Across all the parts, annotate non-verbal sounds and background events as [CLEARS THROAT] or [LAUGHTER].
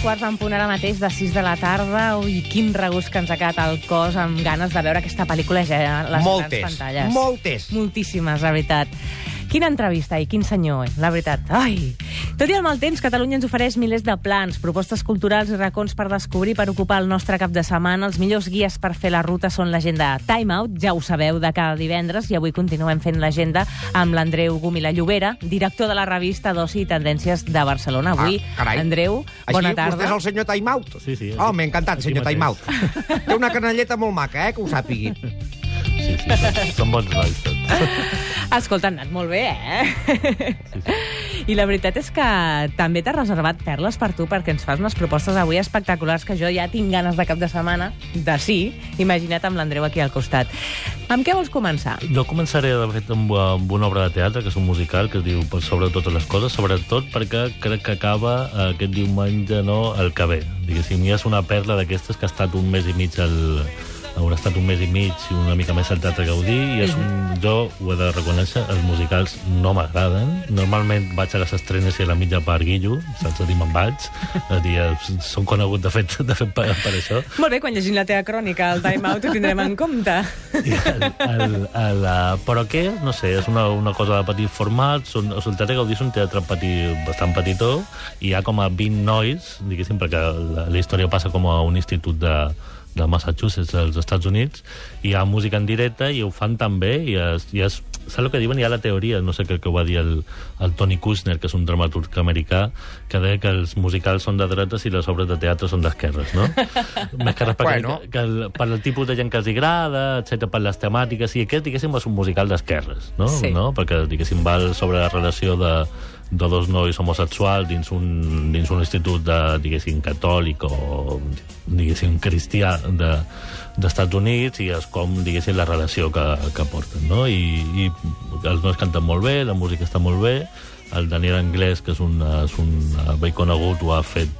quarts en punt ara mateix de 6 de la tarda. Ui, quin regust que ens ha quedat al cos amb ganes de veure aquesta pel·lícula ja a les Moltes, grans pantalles. moltes. Moltíssimes, la veritat. Quina entrevista i quin senyor, eh? la veritat. Ai! Tot i el mal temps, Catalunya ens ofereix milers de plans, propostes culturals i racons per descobrir, per ocupar el nostre cap de setmana. Els millors guies per fer la ruta són l'agenda Time Out, ja ho sabeu, de cada divendres, i avui continuem fent l'agenda amb l'Andreu Gomila Llobera, director de la revista d'Oci i Tendències de Barcelona. Avui, Ah, carai. Andreu, Així, bona vostè tarda. és el senyor Time Out? Sí, sí. Oh, m'ha encantat, Aquí senyor Time Out. mateix. Té una canalleta molt maca, eh, que ho sàpigui. Sí, sí, són, són bons nois tots. [LAUGHS] Escolta, han anat molt bé, eh? I la veritat és que també t'has reservat perles per tu perquè ens fas unes propostes avui espectaculars que jo ja tinc ganes de cap de setmana de sí. Imagina't amb l'Andreu aquí al costat. Amb què vols començar? Jo començaré, de fet, amb, amb una obra de teatre, que és un musical, que es diu Per sobre totes les coses, sobretot perquè crec que acaba eh, aquest diumenge, no?, el que ve. Diguéssim, ja és una perla d'aquestes que ha estat un mes i mig al, haurà estat un mes i mig i una mica més al Teatre Gaudí i és un, jo ho he de reconèixer els musicals no m'agraden normalment vaig a les estrenes i a la mitja part guillo saps a dir me'n vaig a dir, eh, són conegut de fet, de fet per, per això Molt bé, quan llegim la teva crònica, el Time Out, ho tindrem en compte. El, el, el, però què? No sé, és una, una cosa de petit format. Són, o sigui, el Teatre Gaudí és un teatre petit, bastant petitó, i hi ha com a 20 nois, diguéssim, perquè la, la història passa com a un institut de, de Massachusetts, als Estats Units, i hi ha música en directe i ho fan tan bé, i és, i és saps el que diuen? Hi ha la teoria, no sé què que ho va dir el, el Tony Kushner, que és un dramaturg americà, que deia que els musicals són de dretes i les obres de teatre són d'esquerres, no? [LAUGHS] Més que res perquè Bueno. que el, per el tipus de gent que els agrada, etc per les temàtiques, i aquest, diguéssim, és un musical d'esquerres, no? Sí. no? Perquè, diguéssim, va sobre la relació de, de dos nois homosexuals dins un, dins un institut de, diguéssim, catòlic o, diguéssim, cristià de, d'Estats Units i és com, diguéssim, la relació que, que porten, no? I, I els nois canten molt bé, la música està molt bé, el Daniel Anglès, que és un, és un eh, vell conegut, ho ha fet,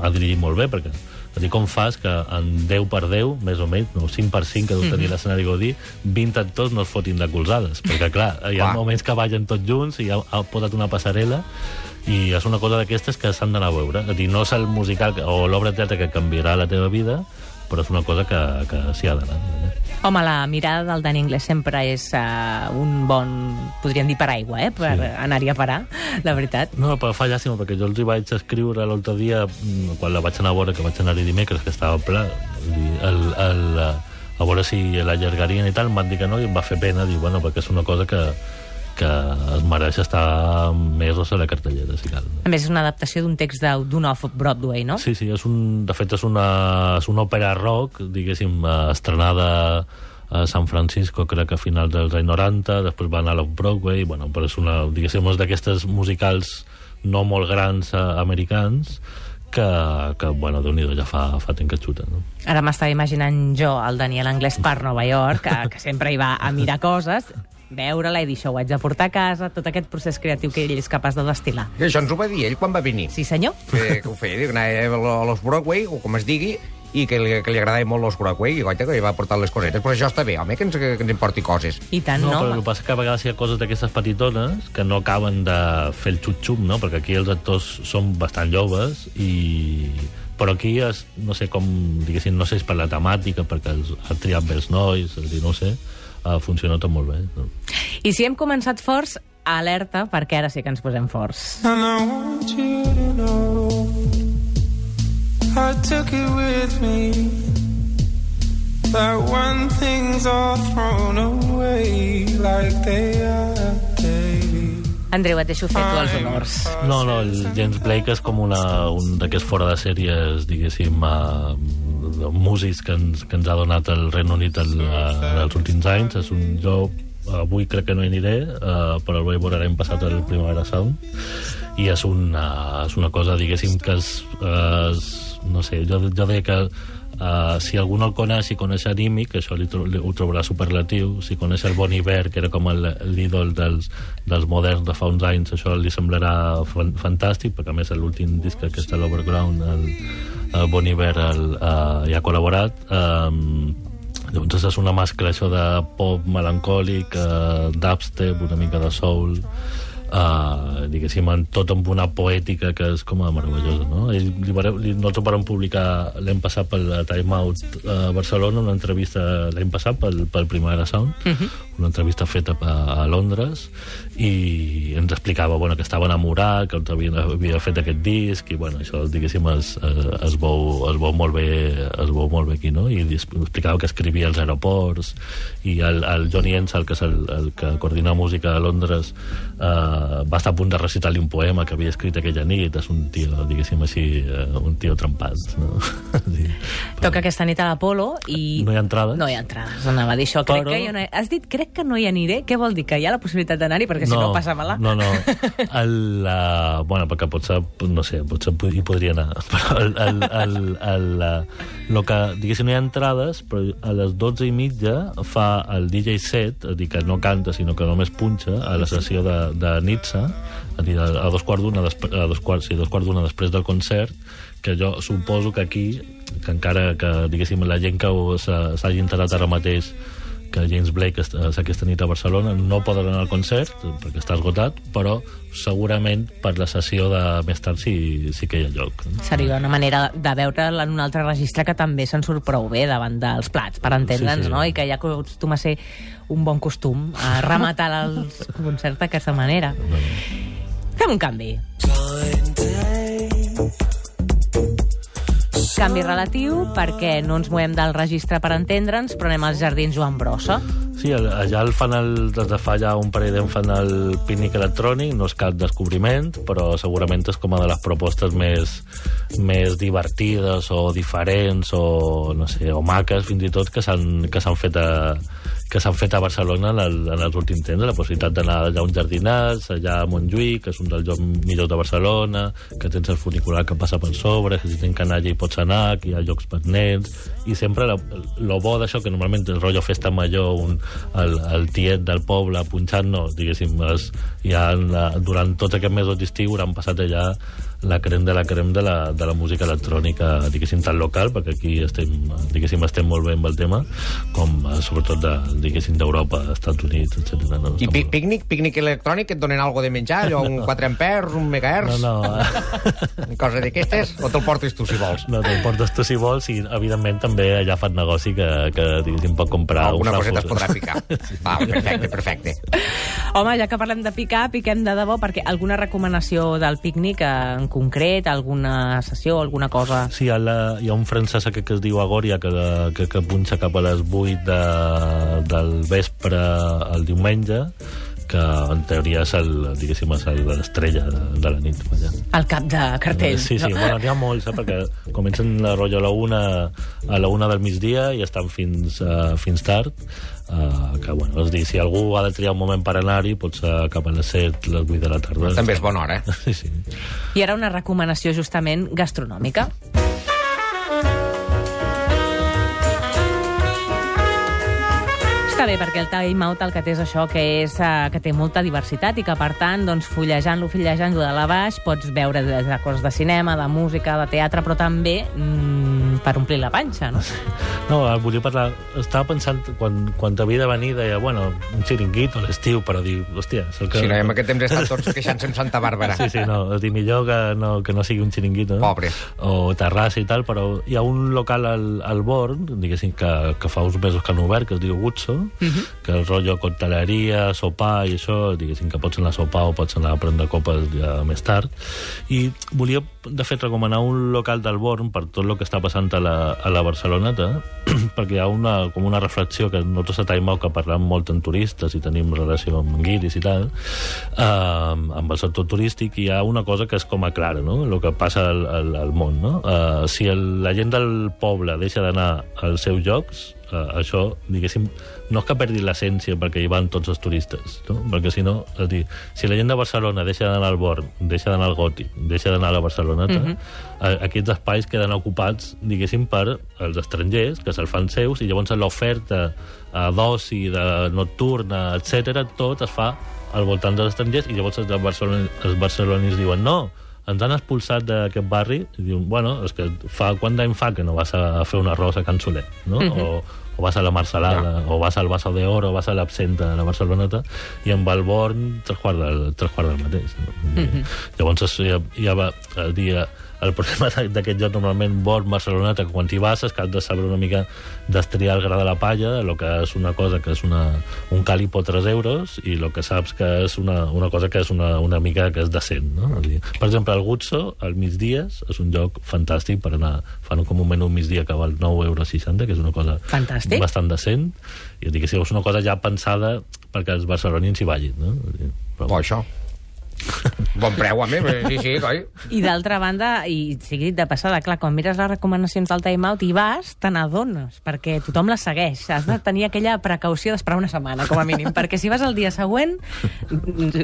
ha dirigit molt bé, perquè és a dir, com fas que en 10 per 10, més o menys, no, 5 per 5 que deu tenir l'escenari Godí, 20 actors no es fotin de colzades, perquè clar, hi ha Clar. moments que ballen tots junts i ha, ha posat una passarel·la i és una cosa d'aquestes que s'han d'anar a veure. És a dir, no és el musical que- o l'obra de teatre que canviarà la teva vida, però és una cosa que, que s'hi ha d'anar. eh? Home, la mirada del Dani Anglès sempre és uh, un bon, podríem dir, paraigua, eh? Per Sí. anar-hi a parar, la veritat. No, però fa llàstima, perquè jo els hi vaig escriure l'altre dia, mm, quan la vaig anar a veure, que vaig anar-hi dimecres, que estava ple, el, el, el, a veure si l'allargarien i tal, em van dir que no, i em va fer pena, dir, bueno, perquè és una cosa que, que es mereix estar mesos a la cartellera, si cal. A més, és una adaptació d'un text d'un off-Broadway, no? Sí, sí, és un, de fet és una, és una òpera rock, diguéssim, eh, estrenada a San Francisco, crec que a finals dels anys 90, després va anar a l'Off-Broadway, bueno, però és una, diguéssim, és d'aquestes musicals no molt grans eh, americans que, que bueno, déu nhi ja fa, fa temps que xuten, no? Ara m'estava imaginant jo, el Daniel Anglès per Nova York, que, que sempre hi va a mirar coses, veure-la i dir, això ho haig de portar a casa, tot aquest procés creatiu que ell és capaç de destilar. I això ens ho va dir ell quan va venir. Sí, senyor? Que, que ho feia, diu, anava a los Broadway, o com es digui, i que li, que li agradava molt los Broadway, i goita, que li va portar les cosetes. Però això està bé, home, que ens, que ens importi coses. I tant, No, no? però el que passa que a vegades hi ha coses d'aquestes petitones que no acaben de fer el xup-xup, no? Perquè aquí els actors són bastant joves i... Però aquí, és, no sé com, diguéssim, no sé si és per la temàtica, perquè els, ha triat bé els nois, és dir, no ho sé, uh, funciona tot molt bé. No? I si hem començat forts, alerta, perquè ara sí que ens posem forts. And I want you to know I took it with me That when things are thrown away Like they are, baby Andreu, et deixo fer tu els honors. No, no, el James Blake és com una, un d'aquests fora de sèries, diguéssim, uh, músics que ens, que ens ha donat el Regne Unit el, en els últims anys. És un, jo avui crec que no hi aniré, uh, però el veure l'any passat al Primavera Sound, i és una, és una cosa, diguéssim, que és, és no sé, jo, jo deia que Uh, si algú no el coneix i coneix Anímic, això li, li, ho trobarà superlatiu. Si coneix el Bon Iver, que era com l'ídol dels, dels moderns de fa uns anys, això li semblarà fan, fantàstic, perquè a més l'últim disc que està a l'Overground, el, el Bon Iver el, uh, hi ha col·laborat. Um, llavors és una mescla això de pop melancòlic, uh, dubstep, una mica de soul, uh, diguéssim, en tot amb una poètica que és com a meravellosa, no? Ell, li, li, nosaltres vam publicar l'any passat pel Time Out a Barcelona una entrevista l'any passat pel, pel Primavera Sound, uh -huh. Una entrevista feta a, a Londres, i ens explicava bueno, que estava enamorat, que havia, havia fet aquest disc, i bueno, això, diguéssim, es, es, es, veu, es, veu molt bé, es veu molt bé aquí, no? I explicava que escrivia als aeroports, i el, el Johnny Ensal, que és el, el que coordina música a Londres, eh, va estar a punt de recitar-li un poema que havia escrit aquella nit. És un tio, diguéssim així, eh, un tio trempat, no? [LAUGHS] sí. Toca aquesta nit a l'Apolo i... No hi ha entrades? No hi ha entrades, anava a dir això. Crec Però- que jo no hi... Has dit, crec que no hi aniré. Què vol dir? Que hi ha la possibilitat d'anar-hi? Perquè si no, passa-me-la. No, no. [LAUGHS] El, uh, bueno, perquè potser, no sé, potser hi podria anar. [LAUGHS] Però el, el, el, el, el, el que, diguéssim, no hi ha entrades, però a les 12 i mitja fa el DJ set, és a dir, que no canta, sinó que només punxa, a la sessió de, de Nitsa, a dir, a, dos quarts d'una, a dos quarts, sí, a dos quarts d'una després del concert, que jo suposo que aquí, que encara que, diguéssim, la gent que s'hagi enterat ara mateix que James Blake és aquesta nit a Barcelona no poden anar al concert perquè està esgotat, però segurament per la sessió de més tard sí, sí que hi ha lloc. Seria una manera de veure'l en un altre registre que també se'n surt prou bé davant dels plats, per entendre'ns, Sí, sí. no? I que ja acostuma a ser un bon costum a rematar [LAUGHS] els concerts d'aquesta manera. Fem un canvi. Canvi relatiu perquè no ens movem del registre per entendre'ns, però anem als jardins Joan Brossa. Sí, allà el fan el, des de fa ja un parell d'any fan el pícnic electrònic, no és cap descobriment, però segurament és com una de les propostes més, més divertides o diferents o, no sé, o maques fins i tot que s'han fet a que s'han fet a Barcelona en, el, en els últims temps, la possibilitat d'anar allà a uns jardinats, allà a Montjuïc, que és un dels llocs millors de Barcelona, que tens el funicular que passa per sobre, que si tens que anar allà hi pots anar, que hi ha llocs per nens, i sempre lo bo d'això, que normalment el rotllo festa major, un, el, el tiet del poble punxant, no, diguéssim, es, ja durant tots aquests mesos d'estiu han passat allà la crem de la crem de la, de la música electrònica, diguéssim, tan local, perquè aquí estem, diguéssim, estem molt bé amb el tema, com eh, sobretot de, diguéssim, d'Europa, Estats Units, etc. No? I pi pícnic, pícnic electrònic, et donen algo de menjar, allò, un 4 ampers, un megahertz, No, no, [LAUGHS] una cosa d'aquestes, o te'l portes tu si vols? no te'l portes tu si vols i, evidentment, també allà fan negoci que, que diguéssim, pot comprar Alguna un coseta es podrà picar. [LAUGHS] Val, perfecte, perfecte. Home, ja que parlem de picar, piquem de debò, perquè alguna recomanació del pícnic eh, en concret, alguna sessió, alguna cosa... Sí, hi la, hi ha un francès aquest que es diu Agòria que, que, que punxa cap a les 8 de, del vespre el diumenge que en teoria és el, diguéssim, és el- l'estrella de, de la nit. Vaja. Al cap de cartell. Sí, sí, no? bueno, n'hi ha molts, eh, perquè comencen la rotllo a la una, a la una del migdia i estan fins, uh, fins tard. Uh, que, bueno, és a dir, si algú ha de triar un moment per anar-hi, pot ser cap a les 7, les 8 de la tarda. També és bona hora, eh? Sí, sí. I ara una recomanació justament gastronòmica. Està bé, perquè el time out el que té és això, que és uh, que té molta diversitat i que, per tant, doncs, fullejant-lo, fullejant-lo de la baix, pots veure des de coses de cinema, de música, de teatre, però també mm, per omplir la panxa, no? [LAUGHS] No, eh, volia parlar... Estava pensant, quan, quan t'havia de venir, deia, bueno, un xiringuito a l'estiu, però dir, hòstia... És el que... Si no, en aquest temps estan tots queixant-se amb Santa Bàrbara. [LAUGHS] Sí, sí, no, és dir, millor que no, que no sigui un xiringuito. No? Pobre. O terrassa i tal, però hi ha un local al, al Born, diguéssim, que, que fa uns mesos que han obert, que es diu Gutso, uh -huh. que el rotllo cocteleria, sopar i això, diguéssim que pots anar a sopar o pots anar a prendre copes ja més tard. I volia, de fet, recomanar un local del Born per tot el que està passant a la, a la Barceloneta, [CLEARS THROAT] perquè hi ha una, com una reflexió que nosaltres a Out, que parlem molt amb turistes i tenim relació amb guiris i tal, eh, amb el sector turístic, hi ha una cosa que és com a clara, no? el que passa al, al, al món. No? Eh, si el, la gent del poble deixa d'anar als seus llocs, eh, això, diguéssim, no és que perdi l'essència perquè hi van tots els turistes, no? perquè si no, és dir, si la gent de Barcelona deixa d'anar al Born, deixa d'anar al Gòtic, deixa d'anar a la Barceloneta, mm -hmm. aquests espais queden ocupats, diguéssim, per els estrangers, que se'l fan seus, i llavors l'oferta eh, d'oci, de nocturna, etc tot es fa al voltant dels estrangers, i llavors els, de Barcelona, els barcelonis diuen no, ens han expulsat d'aquest barri i diuen, bueno, és que fa quant d'any fa que no vas a fer un arròs a Can Soler, no? Mhm. o, o vas a la Marcelada, Ja. o vas al Basso de Oro, o vas a l'Absenta de la Barceloneta, i amb el Born tres quarts del, tres quarts del mateix. No? Mm -hmm. Llavors ja, ja va el dia... El problema d'a- d'aquest joc, normalment, Born, Barceloneta, que quan hi vas és que has de saber una mica destriar el gra de la palla, el que és una cosa que és una, un càlipo 3 euros, i el que saps que és una, una cosa que és una, una mica que és decent, no? Dir, Per exemple, el Gutso, al migdies, és un joc fantàstic per anar... Fan com un menú migdia que val 9,60 euros, que és una cosa Fantàstic. bastant decent, i sí, és una cosa ja pensada perquè els barcelonins hi vagin, no? Però, Bo, això. Bon preu, a mi, sí, sí, coi. I d'altra banda, i sigui dit de passada, clar, quan mires les recomanacions del Time Out i vas, te n'adones, perquè tothom les segueix. Has de tenir aquella precaució d'esperar una setmana, com a mínim, perquè si vas el dia següent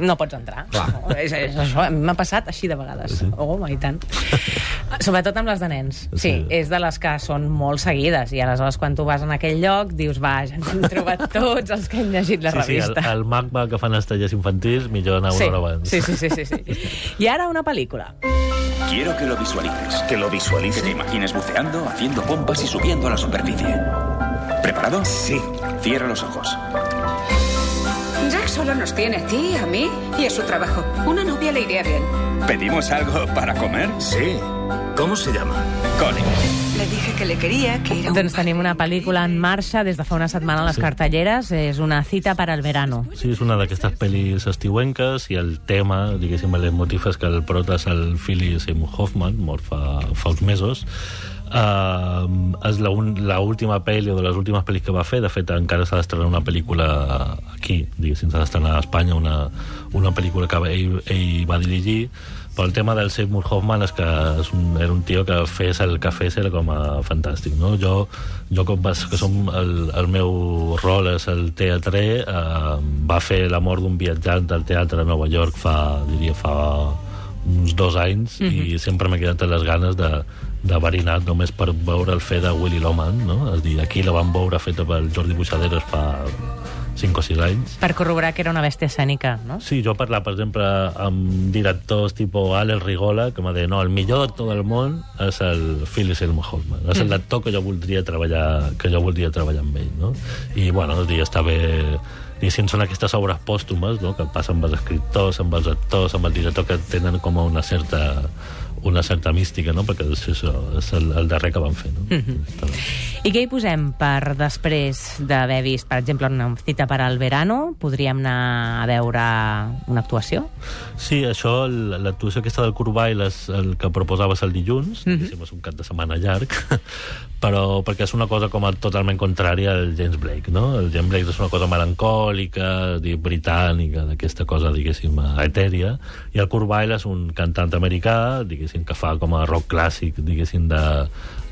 no pots entrar. Clar. No, és, és això, m'ha passat així de vegades. Oh, i tant. Sobretot amb les de nens. Sí, Sí. és de les que són molt seguides, i aleshores quan tu vas en aquell lloc dius, va, ja ens hem trobat tots els que hem llegit la sí, sí, el, revista. el MACBA que fan els tallers infantils, millor anar una hora abans. sí, sí, sí, sí, sí. I ara una pel·lícula. Quiero que lo visualices. Que lo visualice. Que te imagines buceando, haciendo pompas y subiendo a la superficie. ¿Preparado? Sí. Cierra los ojos. Solo nos tiene a ti, a mí y a su trabajo. Una novia le iría bien. ¿Pedimos algo para comer? Sí. ¿Cómo se llama? Colin. Le dije que le quería, que era un... Doncs tenim una pel·lícula en marxa des de fa una setmana a les cartelleres. És una cita per al verano. Sí, és una d'aquestes pel·lis estiuenques i el tema, diguéssim, el motiu és que el prota és el Philip Seymour Hoffman, mort fa, fa uns mesos. Uh, és la, un, la última pel·li o de les últimes pel·lis que va fer. De fet, encara s'ha d'estrenar una pel·lícula aquí, diguéssim, s'ha d'estrenar a Espanya una, una pel·lícula que ell, ell va dirigir però el tema del Seymour Hoffman és que és un, era un tio que fes el que fes era com a fantàstic, no? Jo, jo com vas, que som el, el meu rol és el teatre, eh, va fer la mort d'un viatjant del teatre a Nova York fa, diria, fa uns dos anys mm -hmm. i sempre m'he quedat les ganes de, de Barinat només per veure el fet de Willy Loman, no? És dir, aquí la van veure feta pel Jordi Buixaderes fa 5 o 6 anys Per corroborar que era una bèstia escènica, no? Sí, jo he parlat, per exemple, amb directors tipus Alex Rigola, que m'ha dit, no, el millor actor del món és el Philip Seymour Hoffman. És el actor que jo voldria treballar, que jo voldria treballar amb ell, no? I, bueno, és dir, està bé... Diguéssim, són aquestes obres pòstumes, no?, que passen amb els escriptors, amb els actors, amb el director, que tenen com una certa una certa mística, no? perquè és, això, és el, el darrer que van fer. No? Mm -hmm. I què hi posem per després d'haver vist, per exemple, una cita per al verano? Podríem anar a veure una actuació? Sí, això, l'actuació aquesta del Curvail és el que proposaves el dilluns, mm -hmm. és un cap de setmana llarg, però perquè és una cosa com a totalment contrària al James Blake, no? El James Blake és una cosa melancòlica, dir, britànica, d'aquesta cosa, diguéssim, etèria, i el Curvail és un cantant americà, diguéssim, que fa com a rock clàssic, diguéssim, de,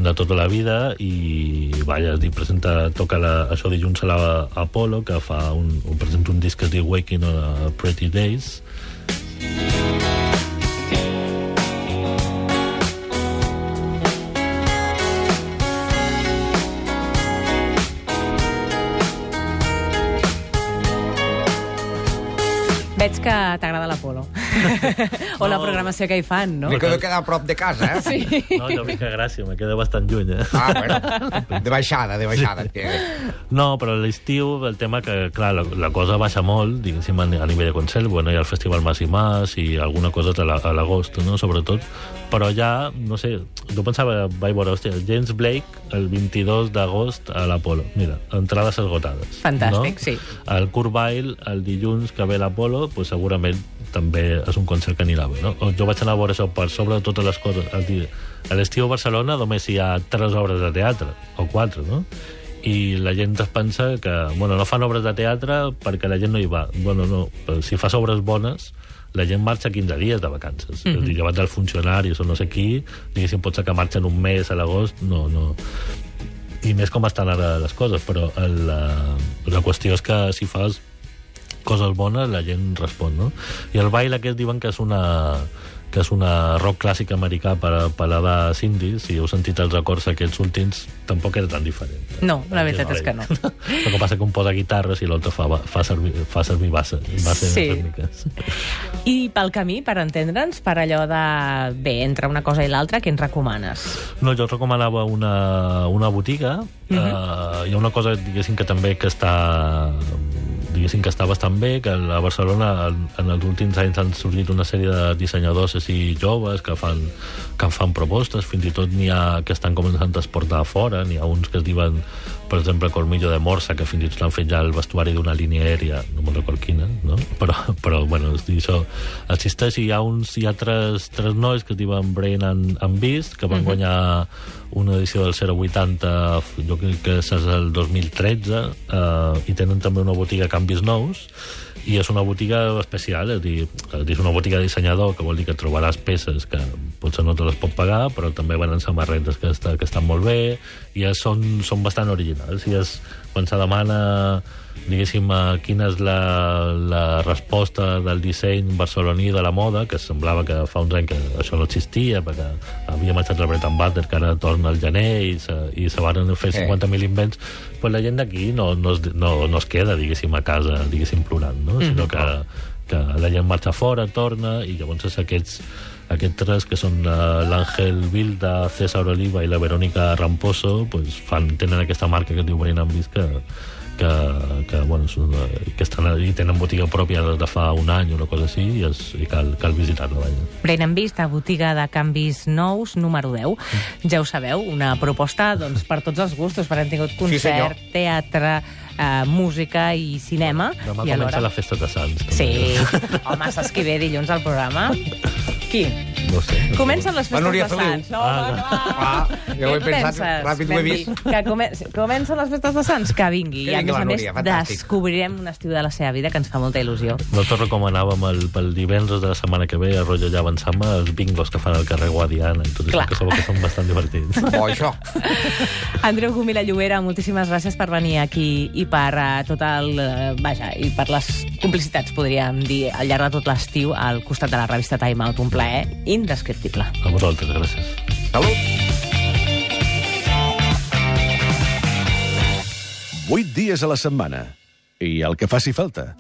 de tota la vida, i, vaja, diu, presenta, toca la, això dilluns a la Apollo, que fa un, un, presenta un disc que es diu Waking on a Pretty Days, Veig que t'agrada l'Apolo. [LAUGHS] o la programació que hi fan, no? Me quedo quedar a prop de casa, eh? Sí. No, jo vinc a Gràcia, me quedo bastant lluny, eh? Ah, bueno, de baixada, de baixada. Sí. No, però l'estiu el tema que, clar, la, la cosa baixa molt, diguéssim, a, nivell de concert, bueno, hi ha el Festival Mas i Mas i alguna cosa a l'agost, no?, sobretot, però ja, no sé, jo pensava, vaig veure, hòstia, James Blake el 22 d'agost a l'Apolo. Mira, entrades esgotades. Fantàstic, no? sí. El Kurt Weill, el dilluns que ve l'Apolo, pues, segurament també és un concert que anirà bé, no? Jo vaig anar a veure això per sobre de totes les coses. El dia- A l'estiu a Barcelona només hi ha tres obres de teatre, o quatre, no? i la gent es pensa que bueno, no fan obres de teatre perquè la gent no hi va. Bueno, no, però si fas obres bones, la gent marxa 15 dies de vacances. Mm -hmm. És dir, llevat dels funcionaris o no sé qui, diguéssim, pot ser que marxen un mes a l'agost, no, no... I més com estan ara les coses, però el, la, la qüestió és que si fas coses bones, la gent respon, no? I el baile aquest diuen que és una que és una rock clàssic americà per, a- per l'edat indie. Si heu sentit els acords aquests últims, tampoc era tan diferent. No, la veritat és que no. [LAUGHS] El que passa que un posa guitarres i l'altre fa, fa servir, fa servir basses, basses Sí. rítmiques. I pel camí, per entendre'ns, per allò de... Bé, entre una cosa i l'altra, què ens recomanes? No, jo recomanava una, una botiga. Uh Mhm. -huh. uh, hi ha una cosa, diguéssim, que també que està diguéssim que està bastant bé, que a Barcelona en, en els últims anys han sorgit una sèrie de dissenyadors així joves que fan, que fan propostes, fins i tot n'hi ha que estan començant a exportar a fora, n'hi ha uns que es diuen, per exemple, Colmillo de Morsa, que fins i tot han fet ja el vestuari d'una línia aèria, no me'n record quina, no? [LAUGHS] però, però bueno, és dir, això existeix i hi ha, uns, hi ha tres, tres nois que es diuen Brain and, and Beast, que van uh -huh. guanyar una edició del 080, jo crec que és el 2013, eh, i tenen també una botiga canvis nous, i és una botiga especial, és dir, és una botiga de dissenyador, que vol dir que trobaràs peces que potser no te les pot pagar, però també venen samarretes que, està, que estan molt bé, i és, són, són bastant originals. I és, quan se demana diguéssim, eh, quina és la, la resposta del disseny barceloní de la moda, que semblava que fa uns anys que això no existia, perquè havia marxat el Breton Butter, que ara torna al gener, i se, i se van fer Eh. 50.000 invents, pues la gent d'aquí no, no, es, no, no es queda, diguéssim, a casa, diguéssim, plorant, no? sinó que, que la gent marxa fora, torna, i llavors aquests aquests tres, que són uh, l'Àngel Vilda, César Oliva i la Verónica Ramposo, pues, fan, tenen aquesta marca que es diu Brain Beast, que, que, que, bueno, són, eh, que estan i tenen botiga pròpia des de fa un any o una cosa així, i, és, i cal, cal visitar-la. Brain and Beast, a botiga de canvis nous, número 10. Ja ho sabeu, una proposta doncs, per tots els gustos, perquè han tingut concert, senyor. teatre, eh, música i cinema. Demà i comença alhora... la festa de Sants. també. Sí. Home, saps qui ve dilluns al programa? [LAUGHS] Qui? No sé. Comencen les festes Núria de Feliu. Sants. No, Ah, home, no. Ah, jo ho he pensat, penses? ràpid ho he vist. Que come comencen les festes de Sants? Que vingui. Que I a més a més fantàstic. descobrirem un estiu de la seva vida que ens fa molta il·lusió. Nosaltres recomanàvem el, pel divendres de la setmana que ve a Rotllo Ja Avançam els bingos que fan al carrer Guadiana i tot Clar. això, que segur que són bastant divertits. [LAUGHS] Oh, això. Andreu Gomila Llobera, moltíssimes gràcies per venir aquí i per uh, tot el... Uh, vaja, i per les complicitats, podríem dir, al llarg de tot l'estiu al costat de la revista Time Out. Un plaer indescriptible. A vosaltres, gràcies. Salut. 8 dies a la setmana. I el que faci falta.